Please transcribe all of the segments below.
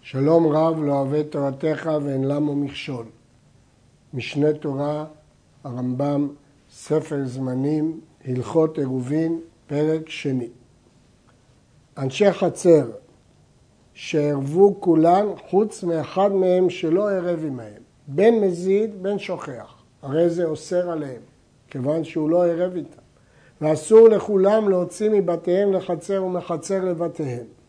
שלום רב לא אוהב תורתך ואין למו מכשול. משנה תורה, הרמב"ם, ספר זמנים, הלכות עירובין, פרק שני. אנשי חצר שערבו כולן חוץ מאחד מהם שלא ערב עמהם, בין מזיד בין שוכח, הרי זה אוסר עליהם, כיוון שהוא לא ערב איתם. ואסור לכולם להוציא מבתיהם לחצר ומחצר לבתיהם.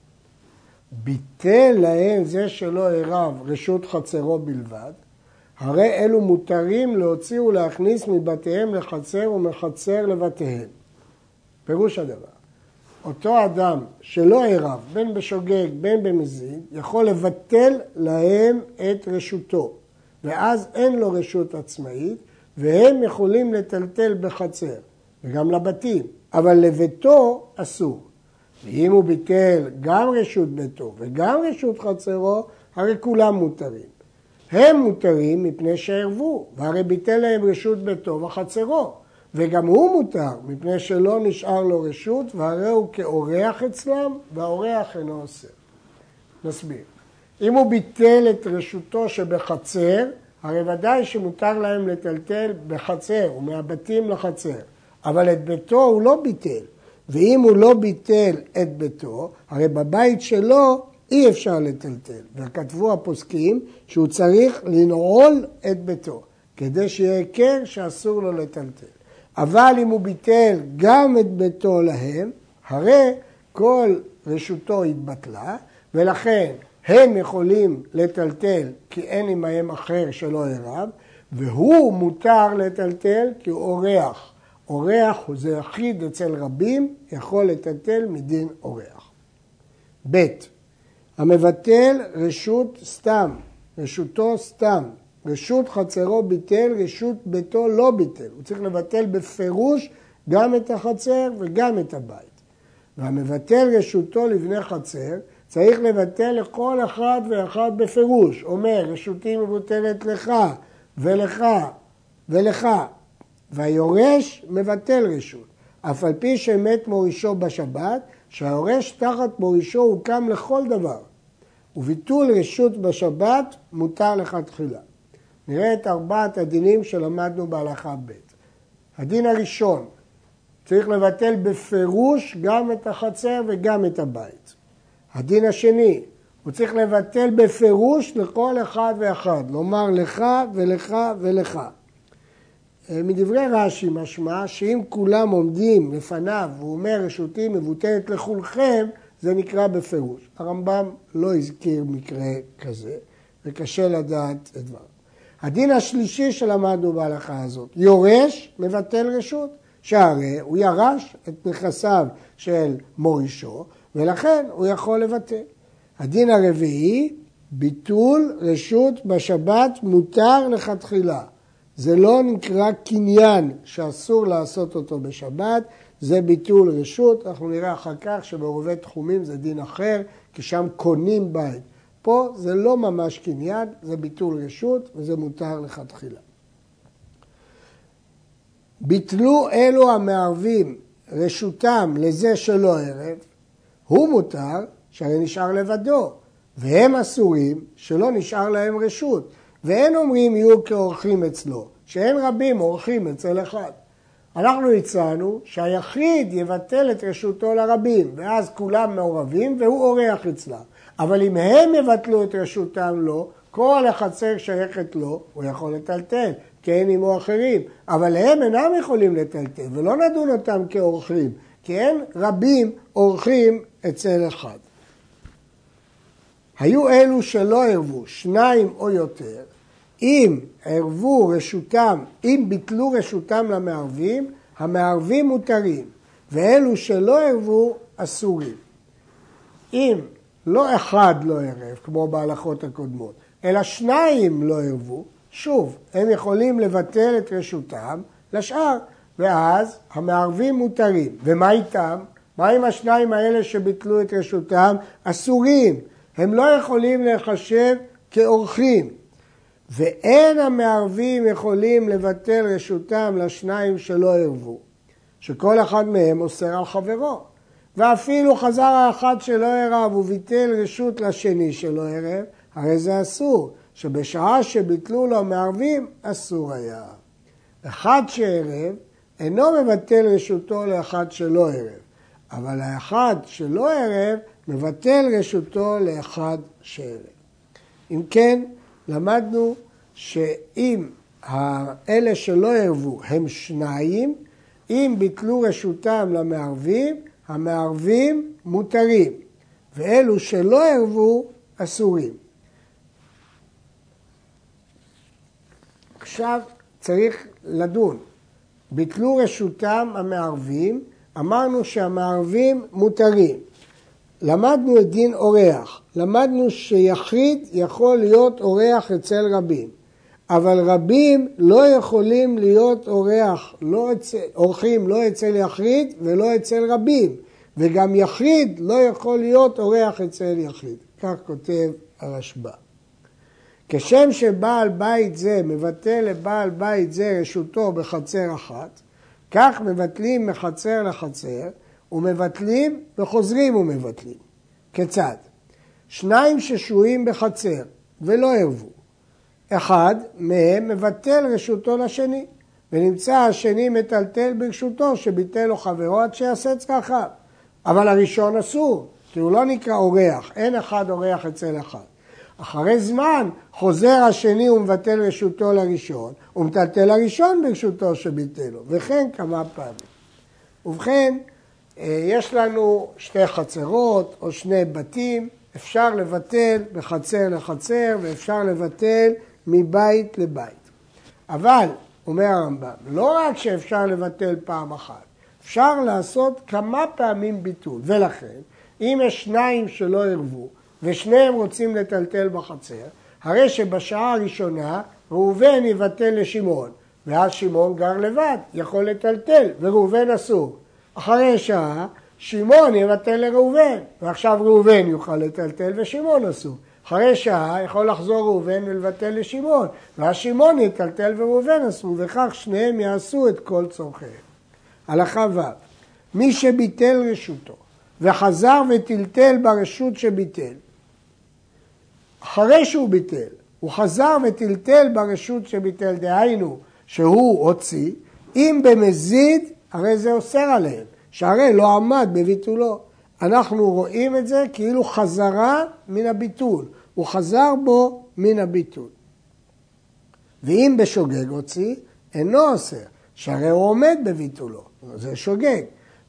ביטל להם זה שלא ערב רשות חצרו בלבד, הרי אלו מותרים להוציא ולהכניס מבתיהם לחצר ומחצר לבתיהם. פירוש הדבר, אותו אדם שלא ערב, בין בשוגג בין במזיד, יכול לבטל להם את רשותו, ואז אין לו רשות עצמאית, והם יכולים לטלטל בחצר, וגם לבתים, אבל לביתו אסור. ואם הוא ביטל גם רשות ביתו וגם רשות חצרו, הרי כולם מותרים. הם מותרים מפני שערבו, והרי ביטל להם רשות ביתו וחצרו. וגם הוא מותר, מפני שלא נשאר לו רשות, והרי הוא כאורח אצלם, והאורח אינו עושה. נסביר. אם הוא ביטל את רשותו שבחצר, הרי ודאי שמותר להם לטלטל בחצר, ומהבתים לחצר. אבל את ביתו הוא לא ביטל. ואם הוא לא ביטל את ביתו, הרי בבית שלו אי אפשר לטלטל. וכתבו הפוסקים שהוא צריך לנעול את ביתו, כדי שיהיה היכר שאסור לו לטלטל. אבל אם הוא ביטל גם את ביתו להם, הרי כל רשותו התבטלה, ולכן הם יכולים לטלטל כי אין עמהם אחר שלא ערב, והוא מותר לטלטל כי הוא אורח. אורח זה יחיד אצל רבים, יכול לטלטל מדין אורח. ב. המבטל רשות סתם, רשותו סתם, רשות חצרו ביטל, רשות ביתו לא ביטל. הוא צריך לבטל בפירוש גם את החצר וגם את הבית. והמבטל רשותו לבני חצר, צריך לבטל לכל אחד ואחד בפירוש. אומר, רשותי מבוטלת לך ולך ולך, והיורש מבטל רשות. אף על פי שמת מורישו בשבת, שהיורש תחת מורישו הוא קם לכל דבר. וביטול רשות בשבת מותר לכתחילה. נראה את ארבעת הדינים שלמדנו בהלכה ב'. הדין הראשון, צריך לבטל בפירוש גם את החצר וגם את הבית. הדין השני, הוא צריך לבטל בפירוש לכל אחד ואחד, לומר לך ולך ולך. אה, מדברי רש"י משמע שאם כולם עומדים לפניו והוא אומר רשותי מבוטלת לכולכם, זה נקרא בפירוש. הרמב"ם לא הזכיר מקרה כזה, וקשה לדעת את דבריו. הדין השלישי שלמדנו בהלכה הזאת, יורש מבטל רשות, שהרי הוא ירש את נכסיו של מורישו, ולכן הוא יכול לבטל. הדין הרביעי, ביטול רשות בשבת מותר לכתחילה. זה לא נקרא קניין שאסור לעשות אותו בשבת, זה ביטול רשות, אנחנו נראה אחר כך שבעורבי תחומים זה דין אחר, כי שם קונים בית. פה זה לא ממש קניין, זה ביטול רשות וזה מותר לכתחילה. ביטלו אלו המערבים רשותם לזה שלא ערב, הוא מותר שהרי נשאר לבדו, והם אסורים שלא נשאר להם רשות. ואין אומרים יהיו כאורחים אצלו, שאין רבים אורחים אצל אחד. אנחנו הצענו שהיחיד יבטל את רשותו לרבים, ואז כולם מעורבים והוא אורח אצלם. אבל אם הם יבטלו את רשותם לו, כל החצר שייכת לו, הוא יכול לטלטל, כי אין עמו אחרים. אבל הם אינם יכולים לטלטל, ולא נדון אותם כאורחים, כי אין רבים אורחים אצל אחד. היו אלו שלא ערבו, שניים או יותר, אם ערבו רשותם, אם ביטלו רשותם למערבים, המערבים מותרים, ואלו שלא ערבו אסורים. אם לא אחד לא ערב, כמו בהלכות הקודמות, אלא שניים לא ערבו, שוב, הם יכולים לבטל את רשותם לשאר, ואז המערבים מותרים. ומה איתם? מה עם השניים האלה שביטלו את רשותם? אסורים. הם לא יכולים להיחשב כאורחים. ואין המערבים יכולים לבטל רשותם לשניים שלא ערבו, שכל אחד מהם אוסר על חברו. ואפילו חזר האחד שלא ערב וביטל רשות לשני שלא ערב, הרי זה אסור, שבשעה שביטלו לו מערבים, אסור היה. אחד שערב אינו מבטל רשותו לאחד שלא ערב, אבל האחד שלא ערב מבטל רשותו לאחד שערב. אם כן, למדנו שאם אלה שלא ערבו הם שניים, אם ביטלו רשותם למערבים, המערבים מותרים, ואלו שלא ערבו אסורים. עכשיו צריך לדון. ביטלו רשותם המערבים, אמרנו שהמערבים מותרים. למדנו את דין אורח, למדנו שיחיד יכול להיות אורח אצל רבים, אבל רבים לא יכולים להיות אורח, לא אצל, אורחים לא אצל יחיד ולא אצל רבים, וגם יחיד לא יכול להיות אורח אצל יחיד. כך כותב הרשב"א. כשם שבעל בית זה מבטל לבעל בית זה רשותו בחצר אחת, כך מבטלים מחצר לחצר ומבטלים וחוזרים ומבטלים. כיצד? שניים ששוהים בחצר ולא ערבו. אחד מהם מבטל רשותו לשני, ונמצא השני מטלטל ברשותו שביטל לו חברו עד שיעשה צרכיו. אבל הראשון אסור, כי הוא לא נקרא אורח, אין אחד אורח אצל אחד. אחרי זמן חוזר השני ומבטל רשותו לראשון, ומטלטל הראשון ברשותו שביטל לו, וכן כמה פעמים. ובכן, יש לנו שתי חצרות או שני בתים, אפשר לבטל מחצר לחצר ואפשר לבטל מבית לבית. אבל, אומר הרמב"ם, לא רק שאפשר לבטל פעם אחת, אפשר לעשות כמה פעמים ביטול, ולכן, אם יש שניים שלא ערבו, ושניהם רוצים לטלטל בחצר, הרי שבשעה הראשונה ראובן יבטל לשמעון, ואז שמעון גר לבד, יכול לטלטל, וראובן אסור. אחרי שעה שמעון יבטל לראובן, ועכשיו ראובן יוכל לטלטל ושמעון אסור. אחרי שעה יכול לחזור ראובן ולבטל לשמעון, ואז שמעון יטלטל וראובן אסור, וכך שניהם יעשו את כל צורכיהם. הלכה ו' מי שביטל רשותו וחזר וטלטל ברשות שביטל, אחרי שהוא ביטל, הוא חזר וטלטל ברשות שביטל, דהיינו שהוא הוציא, אם במזיד, הרי זה אוסר עליהם, שהרי לא עמד בביטולו. אנחנו רואים את זה כאילו חזרה מן הביטול, הוא חזר בו מן הביטול. ואם בשוגג הוציא, אינו אוסר, שהרי הוא עומד בביטולו, זה שוגג.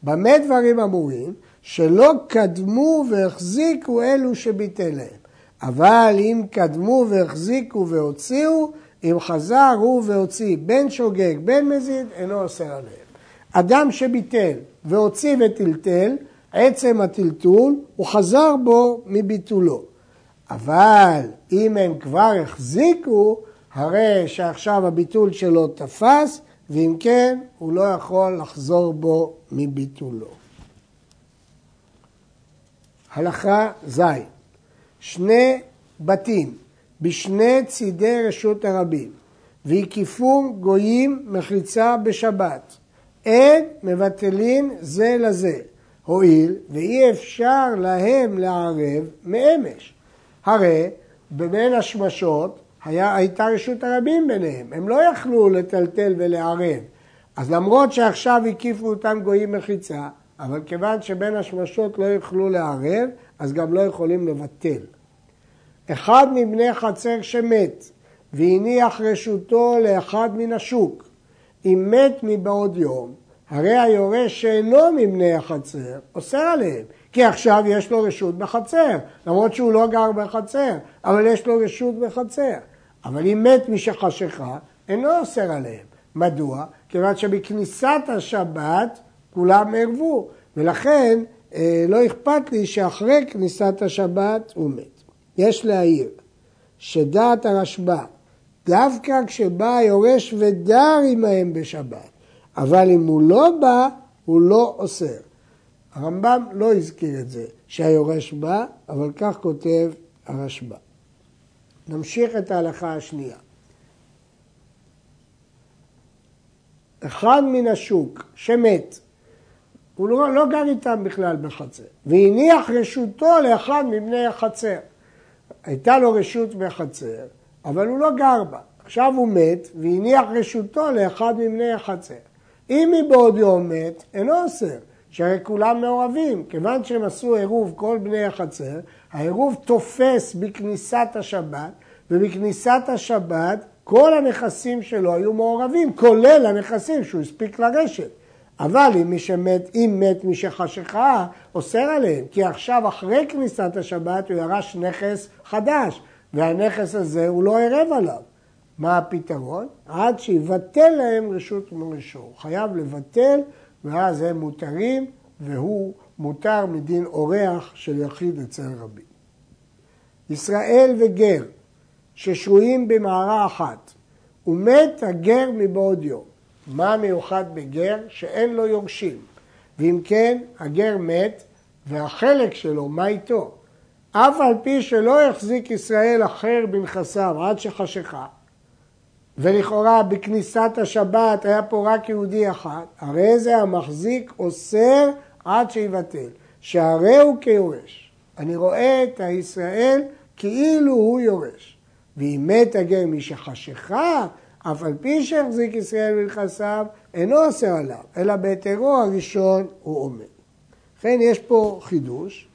במה דברים אמורים? שלא קדמו והחזיקו אלו שביטל להם. אבל אם קדמו והחזיקו והוציאו, אם חזר הוא והוציא בין שוגג בין מזיד, אינו אוסר עליהם. אדם שביטל והוציא וטלטל, עצם הטלטול, הוא חזר בו מביטולו. אבל אם הם כבר החזיקו, הרי שעכשיו הביטול שלו תפס, ואם כן, הוא לא יכול לחזור בו מביטולו. הלכה ז' שני בתים בשני צידי רשות הרבים והקיפום גויים מחיצה בשבת. אין מבטלין זה לזה, הואיל ואי אפשר להם לערב מאמש. הרי בין השמשות היה, הייתה רשות הרבים ביניהם, הם לא יכלו לטלטל ולערב. אז למרות שעכשיו הקיפו אותם גויים מחיצה, אבל כיוון שבין השמשות לא יוכלו לערב, אז גם לא יכולים לבטל. אחד מבני חצר שמת והניח רשותו לאחד מן השוק, אם מת מבעוד יום, הרי היורש שאינו מבני החצר אוסר עליהם, כי עכשיו יש לו רשות בחצר, למרות שהוא לא גר בחצר, אבל יש לו רשות בחצר. אבל אם מת משחשיכה, אינו אוסר עליהם. מדוע? כיוון שבכניסת השבת כולם ערבו, ולכן אה, לא אכפת לי שאחרי כניסת השבת הוא מת. יש להעיר שדעת הרשב"א, דווקא כשבא היורש ודר עמהם בשבת, אבל אם הוא לא בא, הוא לא אוסר. הרמב"ם לא הזכיר את זה, שהיורש בא, אבל כך כותב הרשב"א. נמשיך את ההלכה השנייה. אחד מן השוק שמת הוא לא, לא גר איתם בכלל בחצר. והניח רשותו לאחד מבני החצר. הייתה לו רשות בחצר, אבל הוא לא גר בה. עכשיו הוא מת והניח רשותו לאחד מבני החצר. אם מבעוד יום מת, אינו אוסר, שהרי כולם מעורבים. כיוון שהם עשו עירוב כל בני החצר, העירוב תופס בכניסת השבת, ובכניסת השבת כל הנכסים שלו היו מעורבים, כולל הנכסים שהוא הספיק לרשת. אבל אם מי שמת, אם מת מי שחשיכה, אוסר עליהם, כי עכשיו אחרי כניסת השבת הוא ירש נכס חדש, והנכס הזה הוא לא ערב עליו. מה הפתרון? עד שיבטל להם רשות. הוא חייב לבטל, ואז הם מותרים, והוא מותר מדין אורח של יחיד אצל רבים. ישראל וגר ששרויים במערה אחת, ומת הגר מבעוד יום. מה מיוחד בגר? שאין לו יורשים. ואם כן, הגר מת, והחלק שלו, מה איתו? אף על פי שלא יחזיק ישראל אחר בנכסיו עד שחשיכה, ולכאורה בכניסת השבת היה פה רק יהודי אחד, הרי זה המחזיק אוסר עד שיבטל, שהרי הוא כיורש. אני רואה את הישראל כאילו הוא יורש. ואם מת הגר משחשיכה, אף על פי שהחזיק ישראל בנכסיו, אינו אוסר עליו, אלא בהיתרו הראשון הוא עומד. לכן יש פה חידוש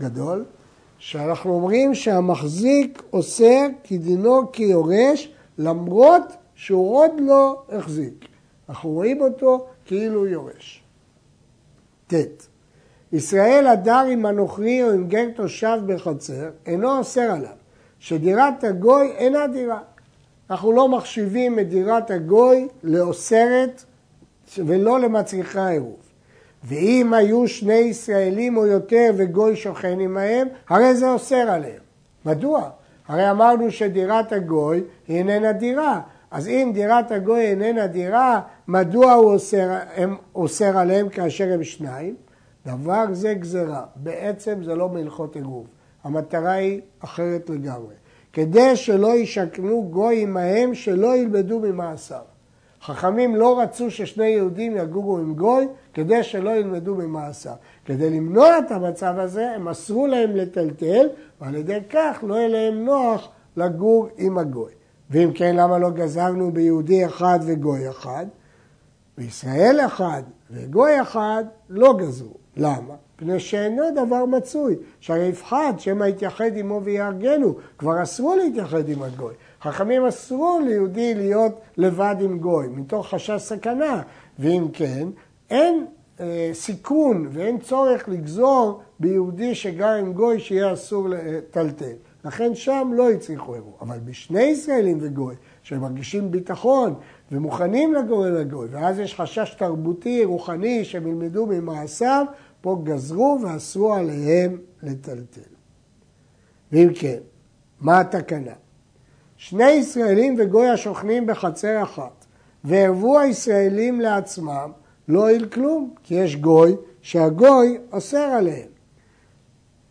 גדול, שאנחנו אומרים שהמחזיק אוסר כדינו כיורש, למרות שהוא עוד לא החזיק. אנחנו רואים אותו כאילו יורש. ט. ישראל הדר עם הנוכרי או עם גר תושב בחצר, אינו אוסר עליו, שדירת הגוי אינה דירה. אנחנו לא מחשיבים את דירת הגוי לאוסרת ולא למצריכה עירוב. ואם היו שני ישראלים או יותר וגוי שוכן עמהם, הרי זה אוסר עליהם. מדוע? הרי אמרנו שדירת הגוי היא איננה דירה. אז אם דירת הגוי איננה דירה, מדוע הוא אוסר, הם, אוסר עליהם כאשר הם שניים? דבר זה גזרה. בעצם זה לא מהלכות עירוב. המטרה היא אחרת לגמרי. כדי שלא ישכנו גוי עמהם, שלא ילמדו ממעשיו. חכמים לא רצו ששני יהודים יגורו עם גוי כדי שלא ילמדו ממעשיו. כדי למנוע את המצב הזה, הם אסרו להם לטלטל, ועל ידי כך לא יהיה להם נוח לגור עם הגוי. ואם כן, למה לא גזרנו ביהודי אחד וגוי אחד? בישראל אחד וגוי אחד לא גזרו. למה? מפני שאינו דבר מצוי, שהרי יפחד שמא יתייחד עמו ויהרגנו, כבר אסרו להתייחד עם הגוי. חכמים אסרו ליהודי להיות לבד עם גוי, מתוך חשש סכנה, ואם כן, אין אה, סיכון ואין צורך לגזור ביהודי שגר עם גוי שיהיה אסור לטלטל. לכן שם לא הצליחו אירוע. אבל בשני ישראלים וגוי, שמרגישים ביטחון ומוכנים לגור אל הגוי, ואז יש חשש תרבותי, רוחני, שהם ילמדו ממעשיו, פה גזרו ואסרו עליהם לטלטל. ואם כן, מה התקנה? שני ישראלים וגוי השוכנים בחצר אחת, והרבו הישראלים לעצמם, לא הועיל כלום, כי יש גוי שהגוי אוסר עליהם.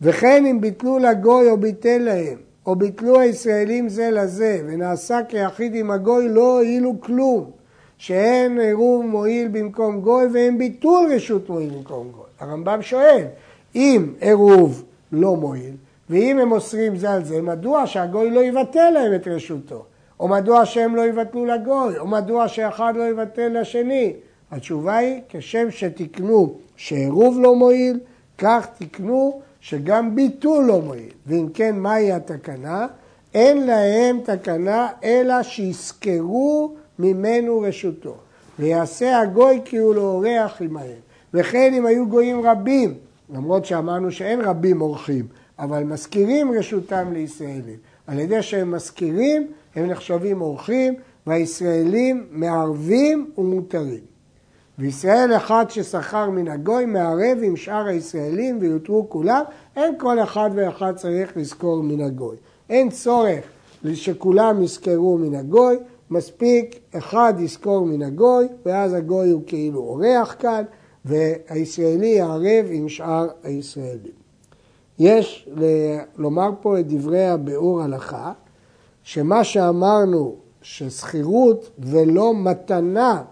וכן אם ביטלו לגוי או ביטל להם, או ביטלו הישראלים זה לזה, ונעשה כיחיד עם הגוי, לא הועילו כלום, שאין עירוב מועיל במקום גוי ואין ביטול רשות מועיל במקום גוי. הרמב"ם שואל, אם עירוב לא מועיל, ואם הם אוסרים זה על זה, מדוע שהגוי לא יבטל להם את רשותו? או מדוע שהם לא יבטלו לגוי? או מדוע שאחד לא יבטל לשני? התשובה היא, כשם שתקנו שעירוב לא מועיל, כך תקנו שגם ביטול לא מועיל. ואם כן, מהי התקנה? אין להם תקנה אלא שיזכרו ממנו רשותו. ויעשה הגוי כי הוא לא אורח עמהם. וכן אם היו גויים רבים, למרות שאמרנו שאין רבים אורחים, אבל מזכירים רשותם לישראלים. על ידי שהם מזכירים, הם נחשבים אורחים, והישראלים מערבים ומותרים. וישראל אחד ששכר מן הגוי מערב עם שאר הישראלים ויותרו כולם, אין כל אחד ואחד צריך לזכור מן הגוי. אין צורך שכולם יזכרו מן הגוי, מספיק אחד יזכור מן הגוי, ואז הגוי הוא כאילו אורח כאן, והישראלי יערב עם שאר הישראלים. יש לומר פה את דברי הביאור הלכה, שמה שאמרנו ששכירות ולא מתנה,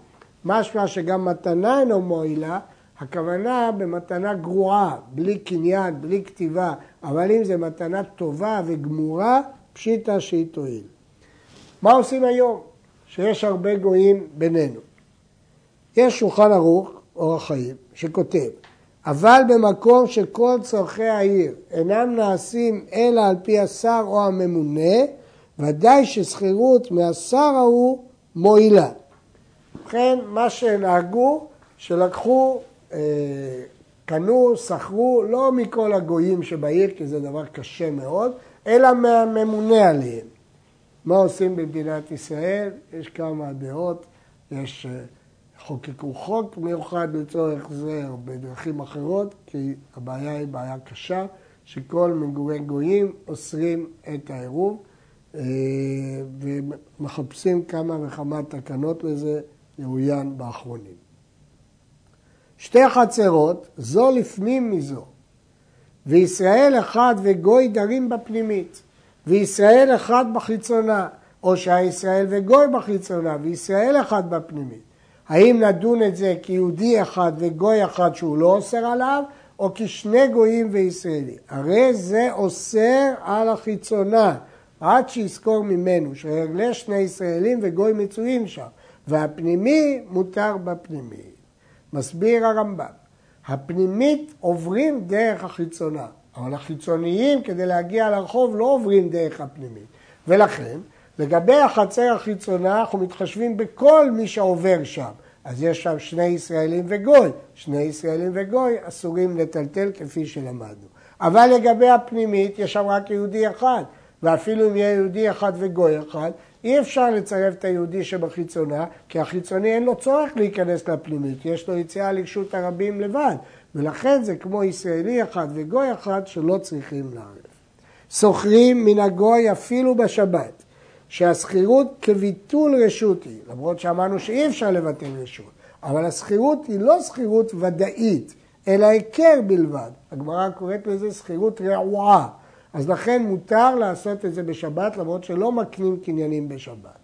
משמע שגם מתנה אינו מועילה, הכוונה במתנה גרועה, בלי קניין, בלי כתיבה, אבל אם זו מתנה טובה וגמורה, פשיטא שהיא תועיל. מה עושים היום? שיש הרבה גויים בינינו. יש שולחן ערוך, אורח חיים, שכותב, אבל במקום שכל צורכי העיר אינם נעשים אלא על פי השר או הממונה, ודאי ששכירות מהשר ההוא מועילה. ובכן, מה שנהגו, שלקחו, אה, קנו, שכרו, לא מכל הגויים שבעיר, כי זה דבר קשה מאוד, אלא מהממונה עליהם. מה עושים במדינת ישראל? יש כמה דעות, יש אה, חוקקו חוק מיוחד לצורך זה או בדרכים אחרות, כי הבעיה היא בעיה קשה, שכל מגורי גויים אוסרים את העירוב אה, ומחפשים כמה וכמה תקנות לזה, יאוין באחרונים. שתי חצרות, זו לפנים מזו, וישראל אחד וגוי דרים בפנימית, וישראל אחד בחיצונה, או שהישראל וגוי בחיצונה, וישראל אחד בפנימית. האם נדון את זה כיהודי אחד וגוי אחד שהוא לא אוסר עליו, או כשני גויים וישראלי? הרי זה אוסר על החיצונה, עד שיזכור ממנו שרגלי שני ישראלים וגוי מצויים שם, והפנימי מותר בפנימי. מסביר הרמב"ם, הפנימית עוברים דרך החיצונה, אבל החיצוניים כדי להגיע לרחוב לא עוברים דרך הפנימית, ולכן לגבי החצר החיצונה אנחנו מתחשבים בכל מי שעובר שם. אז יש שם שני ישראלים וגוי. שני ישראלים וגוי אסורים לטלטל כפי שלמדנו. אבל לגבי הפנימית יש שם רק יהודי אחד. ואפילו אם יהיה יהודי אחד וגוי אחד, אי אפשר לצרף את היהודי שבחיצונה, כי החיצוני אין לו צורך להיכנס לפנימית, יש לו יציאה לרשות הרבים לבד, ולכן זה כמו ישראלי אחד וגוי אחד שלא צריכים לערב. שוכרים מן הגוי אפילו בשבת, שהשכירות כביטול רשות היא, למרות שאמרנו שאי אפשר לבטל רשות, אבל השכירות היא לא שכירות ודאית, אלא היכר בלבד. הגמרא קוראת לזה שכירות רעועה. אז לכן מותר לעשות את זה בשבת, למרות שלא מקנים קניינים בשבת.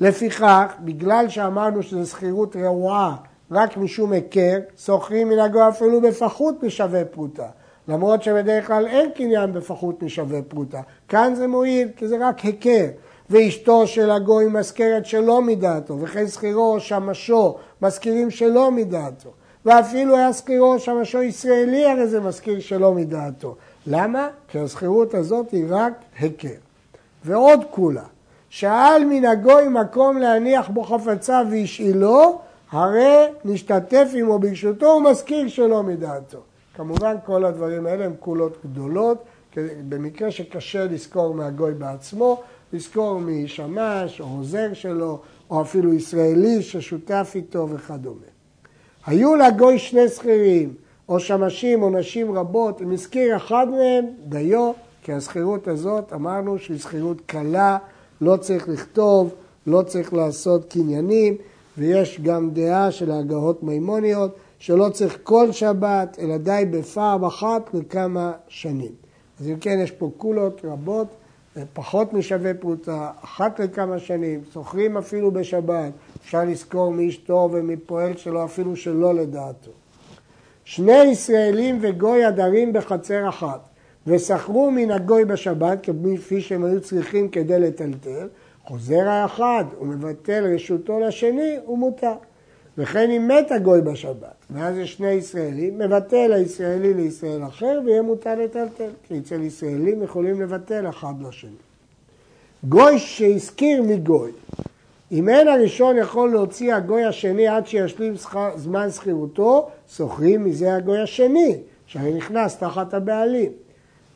לפיכך, בגלל שאמרנו שזו שכירות רעועה רק משום היכר, שוכרים מנהגו אפילו בפחות משווה פרוטה. למרות שבדרך כלל אין קניין בפחות משווה פרוטה. כאן זה מועיל, כי זה רק היכר. ואשתו של הגוי מזכרת שלא מדעתו, וכן שכירו או שמשו מזכירים שלא מדעתו. ואפילו היה שכירו או שמשו ישראלי, הרי זה מזכיר שלא מדעתו. למה? כי השכירות הזאת היא רק היכר. ועוד כולה, שאל מן הגוי מקום להניח בו חפצה והשאילו, הרי נשתתף עמו ברשותו ומזכיר שלא מדעתו. כמובן כל הדברים האלה הם כולות גדולות, במקרה שקשה לזכור מהגוי בעצמו, לזכור משמש או עוזר שלו, או אפילו ישראלי ששותף איתו וכדומה. היו לגוי שני שכירים, או שמשים או נשים רבות, אם הזכיר אחד מהם, דיו, כי השכירות הזאת, אמרנו שהיא שכירות קלה, לא צריך לכתוב, לא צריך לעשות קניינים, ויש גם דעה של ההגהות מימוניות, שלא צריך כל שבת, אלא די בפעם אחת לכמה שנים. אז אם כן, יש פה קולות רבות, פחות משווה פרוטה, אחת לכמה שנים, שוכרים אפילו בשבת, אפשר לזכור מאיש טוב ומפועל שלו אפילו שלא לדעתו. שני ישראלים וגוי הדרים בחצר אחת, ושכרו מן הגוי בשבת, כפי שהם היו צריכים כדי לטלטל, חוזר האחד ומבטל רשותו לשני, הוא מותר. וכן אם מת הגוי בשבת, ואז יש שני ישראלים, מבטל הישראלי לישראל אחר ויהיה מותר לטלטל, כי אצל ישראלים יכולים לבטל אחד לשני. גוי שהזכיר מגוי, אם אין הראשון יכול להוציא הגוי השני עד שישלים זמן שכירותו, שוכרים מזה הגוי השני, שהרי נכנס תחת הבעלים.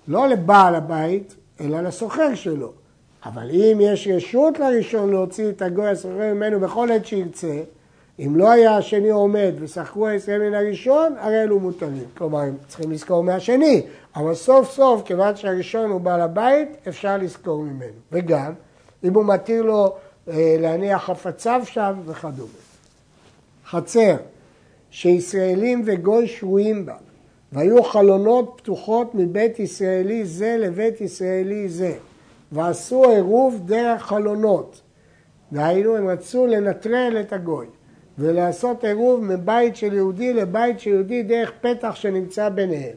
לא לבעל הבית, אלא לסוחר שלו. אבל אם יש רשות לראשון להוציא את הגוי הסוחר ממנו בכל עת שירצה, אם לא היה השני עומד ושכרו הישראל מן הראשון, הרי אלו מותרים. כלומר, הם צריכים לזכור מהשני, אבל סוף סוף, כיוון שהראשון הוא בעל הבית, אפשר לזכור ממנו. וגם, אם הוא מתיר לו אה, להניח חפציו שם וכדומה. חצר, שישראלים וגוי שרויים בה, והיו חלונות פתוחות מבית ישראלי זה לבית ישראלי זה, ועשו עירוב דרך חלונות. דהיינו, הם רצו לנטרל את הגוי. ולעשות עירוב מבית של יהודי לבית של יהודי דרך פתח שנמצא ביניהם.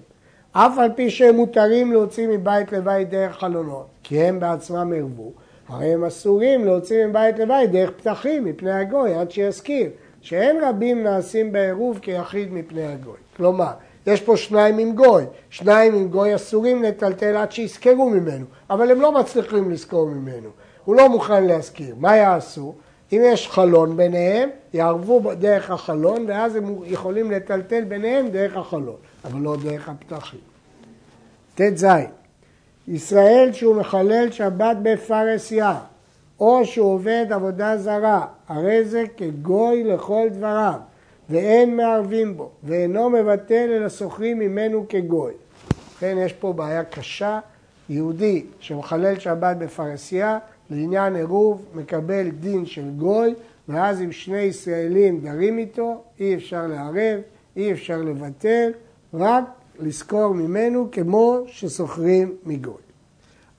אף על פי שהם מותרים להוציא מבית לבית דרך חלונות, כי הם בעצמם ערבו, הרי הם אסורים להוציא מבית לבית דרך פתחים מפני הגוי עד שיזכיר, שאין רבים נעשים בעירוב כיחיד מפני הגוי. כלומר, יש פה שניים עם גוי, שניים עם גוי אסורים לטלטל עד שיזכרו ממנו, אבל הם לא מצליחים לזכור ממנו, הוא לא מוכן להזכיר. מה יעשו? אם יש חלון ביניהם, יערבו דרך החלון ואז הם יכולים לטלטל ביניהם דרך החלון, אבל לא דרך הפתחים. ט"ז ישראל שהוא מחלל שבת בפרהסיה או שהוא עובד עבודה זרה, הרי זה כגוי לכל דבריו ואין מערבים בו ואינו מבטל אלא סוחרים ממנו כגוי. לכן יש פה בעיה קשה, יהודי שמחלל שבת בפרהסיה לעניין עירוב מקבל דין של גוי ואז אם שני ישראלים גרים איתו אי אפשר לערב, אי אפשר לבטל, רק לזכור ממנו כמו ששוכרים מגוי.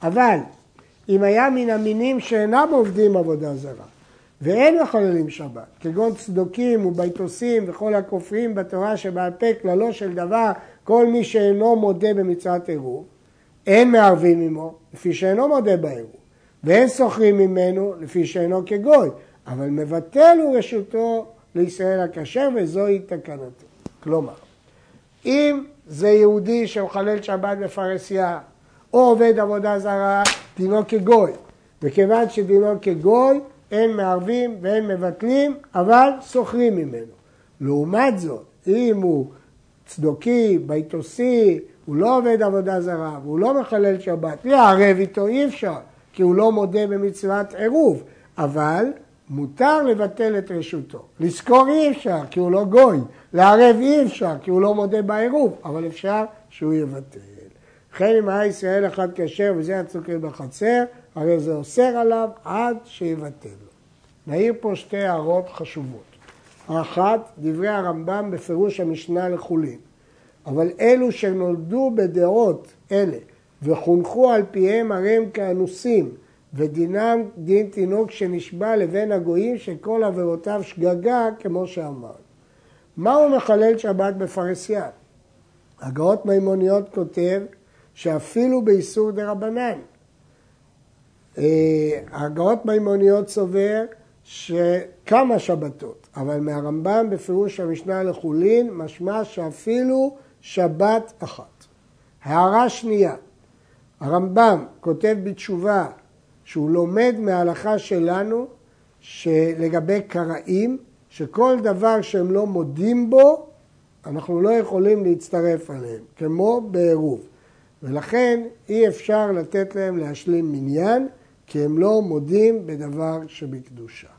אבל אם היה מן המינים שאינם עובדים עבודה זרה ואין מחוללים שבת, כגון צדוקים וביתוסים וכל הכופרים בתורה שבעל פה כללו של דבר כל מי שאינו מודה במצוות עירוב, אין מערבים עמו לפי שאינו מודה בעירוב ואין סוחרים ממנו לפי שאינו כגוי, אבל מבטל הוא רשותו לישראל הכשר וזוהי תקנתו. כלומר, אם זה יהודי שמחלל שבת בפרהסיה או עובד עבודה זרה, דינו כגוי. וכיוון שדינו כגוי, אין מערבים ואין מבטלים, אבל סוחרים ממנו. לעומת זאת, אם הוא צדוקי, ביתוסי, הוא לא עובד עבודה זרה והוא לא מחלל שבת, לערב איתו אי אפשר, כי הוא לא מודה במצוות עירוב, אבל מותר לבטל את רשותו. לזכור אי אפשר, כי הוא לא גוי. לערב אי אפשר, כי הוא לא מודה בעירוב, אבל אפשר שהוא יבטל. וכן אם היה ישראל אחד כשר וזה הצוקר בחצר, הרי זה אוסר עליו עד שיבטל לו. נעיר פה שתי הערות חשובות. האחת, דברי הרמב"ם בפירוש המשנה לחולין. אבל אלו שנולדו בדעות אלה וחונכו על פיהם הרי הם כאנוסים ודינם דין תינוק שנשבע לבין הגויים שכל עבירותיו שגגה כמו שאמר. מהו מחלל שבת בפרהסיה? הגאות מימוניות כותב שאפילו באיסור רבנן. אה, הגאות מימוניות סובר שכמה שבתות, אבל מהרמב"ם בפירוש המשנה לחולין משמע שאפילו שבת אחת. הערה שנייה, הרמב"ם כותב בתשובה שהוא לומד מההלכה שלנו שלגבי קראים, שכל דבר שהם לא מודים בו, אנחנו לא יכולים להצטרף עליהם, כמו בעירוב. ולכן אי אפשר לתת להם להשלים מניין, כי הם לא מודים בדבר שבקדושה.